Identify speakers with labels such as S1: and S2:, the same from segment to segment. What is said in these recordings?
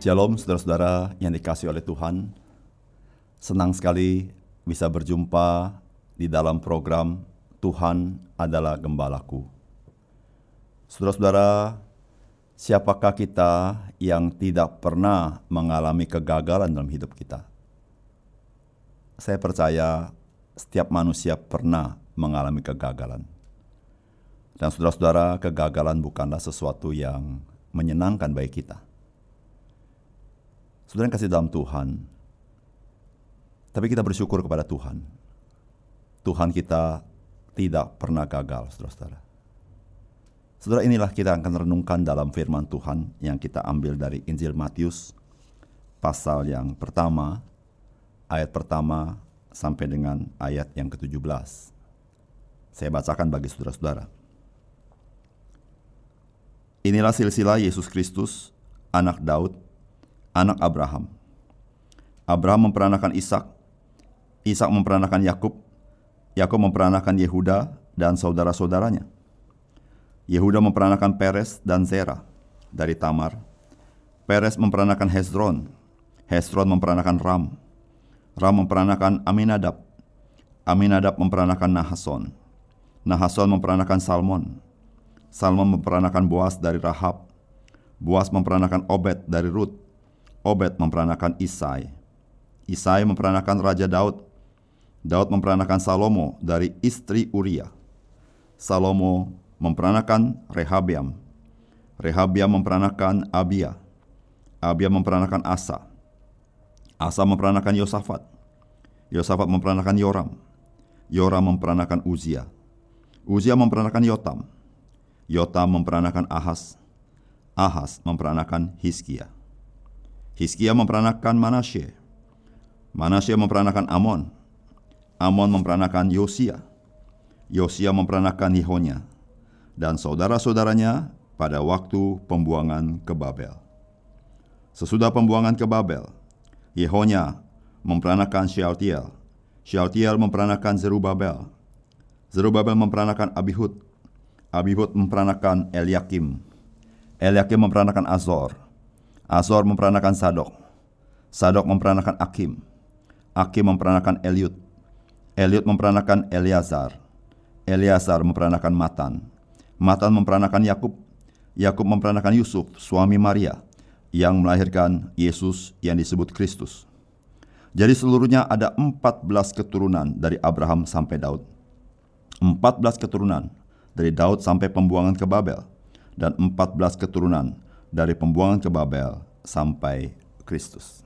S1: Shalom saudara-saudara yang dikasih oleh Tuhan. Senang sekali bisa berjumpa di dalam program Tuhan adalah Gembalaku. Saudara-saudara, siapakah kita yang tidak pernah mengalami kegagalan dalam hidup kita? Saya percaya setiap manusia pernah mengalami kegagalan. Dan saudara-saudara, kegagalan bukanlah sesuatu yang menyenangkan bagi kita Saudara yang kasih dalam Tuhan, tapi kita bersyukur kepada Tuhan. Tuhan kita tidak pernah gagal, saudara-saudara. Saudara inilah kita akan renungkan dalam firman Tuhan yang kita ambil dari Injil Matius pasal yang pertama, ayat pertama sampai dengan ayat yang ke-17. Saya bacakan bagi saudara-saudara. Inilah silsilah Yesus Kristus, anak Daud, anak Abraham. Abraham memperanakan Ishak, Ishak memperanakan Yakub, Yakub memperanakan Yehuda dan saudara-saudaranya. Yehuda memperanakan Peres dan Zera dari Tamar. Peres memperanakan Hezron, Hezron memperanakan Ram, Ram memperanakan Aminadab, Aminadab memperanakan Nahason, Nahason memperanakan Salmon, Salmon memperanakan Boas dari Rahab, Boas memperanakan Obed dari Ruth, Obed memperanakan Isai. Isai memperanakan Raja Daud. Daud memperanakan Salomo dari istri Uria. Salomo memperanakan Rehabiam. Rehabiam memperanakan Abia. Abia memperanakan Asa. Asa memperanakan Yosafat. Yosafat memperanakan Yoram. Yoram memperanakan Uzia. Uzia memperanakan Yotam. Yotam memperanakan Ahas. Ahas memperanakan Hizkia. Hizkia memperanakan Manasye. Manasye memperanakan Amon. Amon memperanakan Yosia. Yosia memperanakan Yehonya. Dan saudara-saudaranya pada waktu pembuangan ke Babel. Sesudah pembuangan ke Babel, Yehonya memperanakan Shealtiel. Shealtiel memperanakan Zerubabel. Zerubabel memperanakan Abihud. Abihud memperanakan Eliakim. Eliakim memperanakan Azor. Azor memperanakan Sadok. Sadok memperanakan Akim. Akim memperanakan Eliud. Eliud memperanakan Eleazar. Eleazar memperanakan Matan. Matan memperanakan Yakub. Yakub memperanakan Yusuf, suami Maria, yang melahirkan Yesus yang disebut Kristus. Jadi seluruhnya ada 14 keturunan dari Abraham sampai Daud. 14 keturunan dari Daud sampai pembuangan ke Babel dan 14 keturunan dari pembuangan ke Babel sampai Kristus.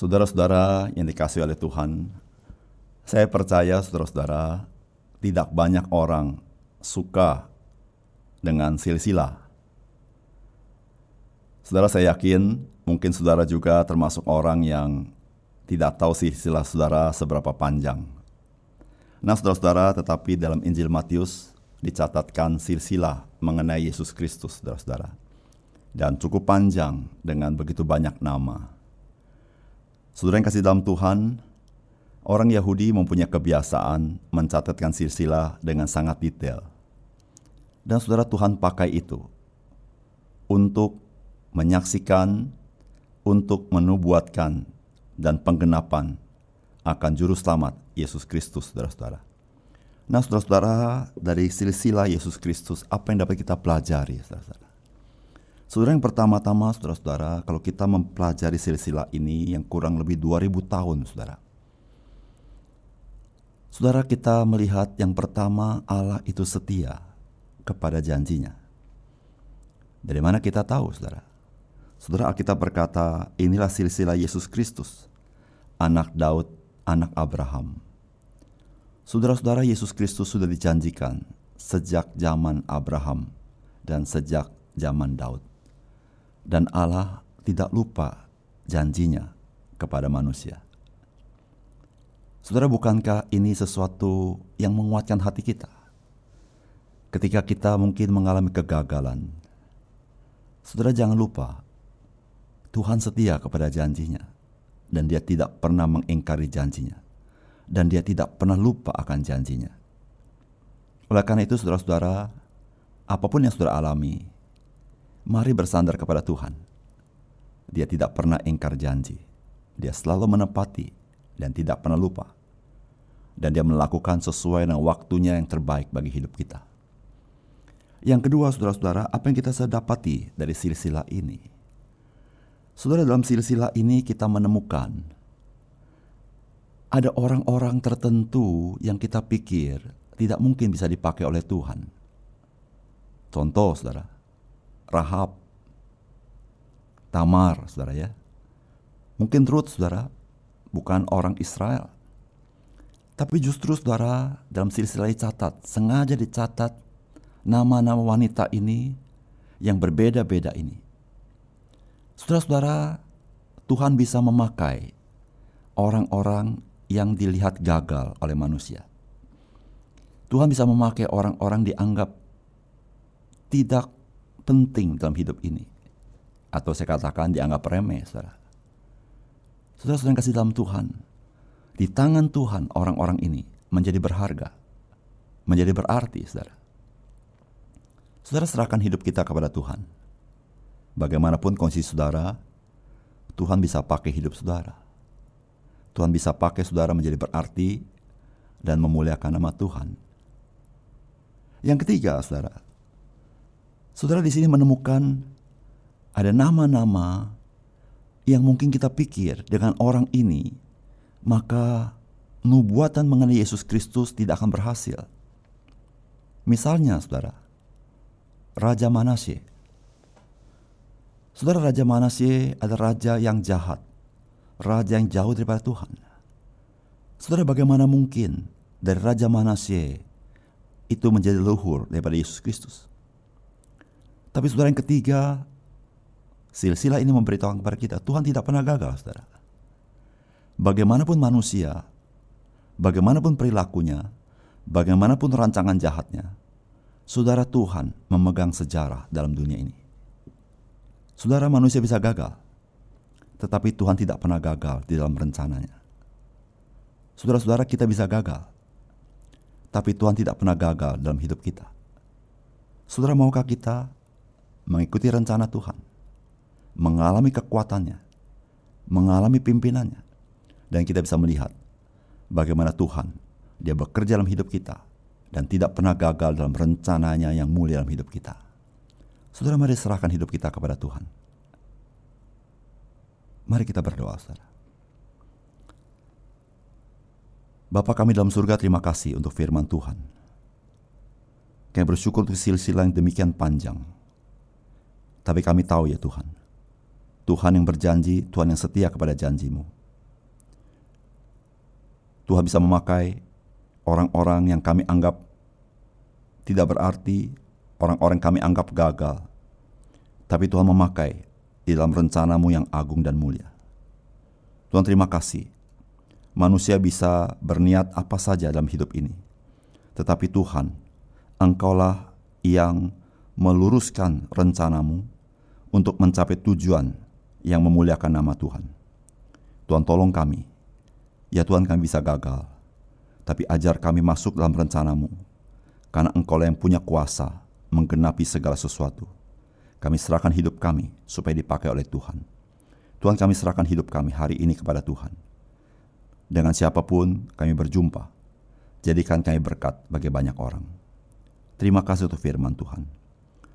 S1: Saudara-saudara yang dikasih oleh Tuhan, saya percaya saudara-saudara tidak banyak orang suka dengan silsilah. Saudara saya yakin mungkin saudara juga termasuk orang yang tidak tahu silsilah saudara seberapa panjang. Nah, saudara-saudara, tetapi dalam Injil Matius dicatatkan silsilah mengenai Yesus Kristus, saudara-saudara. Dan cukup panjang dengan begitu banyak nama. Saudara yang kasih dalam Tuhan, orang Yahudi mempunyai kebiasaan mencatatkan silsilah dengan sangat detail. Dan saudara Tuhan pakai itu untuk menyaksikan, untuk menubuatkan, dan penggenapan akan juru selamat Yesus Kristus, saudara-saudara. Nah, saudara-saudara, dari silsilah Yesus Kristus, apa yang dapat kita pelajari, saudara-saudara? Saudara yang pertama-tama, saudara-saudara, kalau kita mempelajari silsilah ini yang kurang lebih 2000 tahun, saudara. Saudara kita melihat yang pertama Allah itu setia kepada janjinya. Dari mana kita tahu, saudara? Saudara Alkitab berkata, inilah silsilah Yesus Kristus, anak Daud anak Abraham. Saudara-saudara, Yesus Kristus sudah dijanjikan sejak zaman Abraham dan sejak zaman Daud. Dan Allah tidak lupa janjinya kepada manusia. Saudara, bukankah ini sesuatu yang menguatkan hati kita? Ketika kita mungkin mengalami kegagalan, saudara jangan lupa Tuhan setia kepada janjinya dan dia tidak pernah mengingkari janjinya dan dia tidak pernah lupa akan janjinya. Oleh karena itu saudara-saudara, apa pun yang saudara alami, mari bersandar kepada Tuhan. Dia tidak pernah ingkar janji. Dia selalu menepati dan tidak pernah lupa. Dan dia melakukan sesuai dengan waktunya yang terbaik bagi hidup kita. Yang kedua, saudara-saudara, apa yang kita sedapati dari silsilah ini? Saudara dalam silsilah ini kita menemukan ada orang-orang tertentu yang kita pikir tidak mungkin bisa dipakai oleh Tuhan. Contoh, saudara, Rahab, Tamar, saudara ya. Mungkin Ruth, saudara, bukan orang Israel. Tapi justru saudara dalam silsilah dicatat, sengaja dicatat nama-nama wanita ini yang berbeda-beda ini. Saudara-saudara, Tuhan bisa memakai orang-orang yang dilihat gagal oleh manusia. Tuhan bisa memakai orang-orang dianggap tidak penting dalam hidup ini. Atau saya katakan dianggap remeh, saudara. Saudara-saudara yang kasih dalam Tuhan, di tangan Tuhan orang-orang ini menjadi berharga, menjadi berarti, saudara. Saudara serahkan hidup kita kepada Tuhan Bagaimanapun kondisi saudara, Tuhan bisa pakai hidup saudara. Tuhan bisa pakai saudara menjadi berarti dan memuliakan nama Tuhan. Yang ketiga, saudara, saudara di sini menemukan ada nama-nama yang mungkin kita pikir dengan orang ini, maka nubuatan mengenai Yesus Kristus tidak akan berhasil. Misalnya, saudara, Raja Manasye Saudara Raja Manasye adalah raja yang jahat, raja yang jauh daripada Tuhan. Saudara bagaimana mungkin dari Raja Manasye itu menjadi luhur daripada Yesus Kristus? Tapi saudara yang ketiga, silsilah ini memberitahu kepada kita, Tuhan tidak pernah gagal, saudara. Bagaimanapun manusia, bagaimanapun perilakunya, bagaimanapun rancangan jahatnya, saudara Tuhan memegang sejarah dalam dunia ini. Saudara manusia bisa gagal, tetapi Tuhan tidak pernah gagal di dalam rencananya. Saudara-saudara kita bisa gagal, tapi Tuhan tidak pernah gagal dalam hidup kita. Saudara maukah kita mengikuti rencana Tuhan, mengalami kekuatannya, mengalami pimpinannya, dan kita bisa melihat bagaimana Tuhan dia bekerja dalam hidup kita dan tidak pernah gagal dalam rencananya yang mulia dalam hidup kita. Saudara mari serahkan hidup kita kepada Tuhan. Mari kita berdoa, saudara. Bapak kami dalam surga terima kasih untuk firman Tuhan. Kami bersyukur untuk silsilah yang demikian panjang. Tapi kami tahu ya Tuhan, Tuhan yang berjanji, Tuhan yang setia kepada janjimu. Tuhan bisa memakai orang-orang yang kami anggap tidak berarti, orang-orang kami anggap gagal, tapi Tuhan memakai di dalam rencanamu yang agung dan mulia. Tuhan terima kasih. manusia bisa berniat apa saja dalam hidup ini. Tetapi Tuhan, Engkaulah yang meluruskan rencanamu untuk mencapai tujuan yang memuliakan nama Tuhan. Tuhan tolong kami. Ya Tuhan kami bisa gagal. Tapi ajar kami masuk dalam rencanamu. Karena engkau yang punya kuasa menggenapi segala sesuatu. Kami serahkan hidup kami supaya dipakai oleh Tuhan. Tuhan kami serahkan hidup kami hari ini kepada Tuhan. Dengan siapa pun kami berjumpa, jadikan kami berkat bagi banyak orang. Terima kasih untuk firman Tuhan.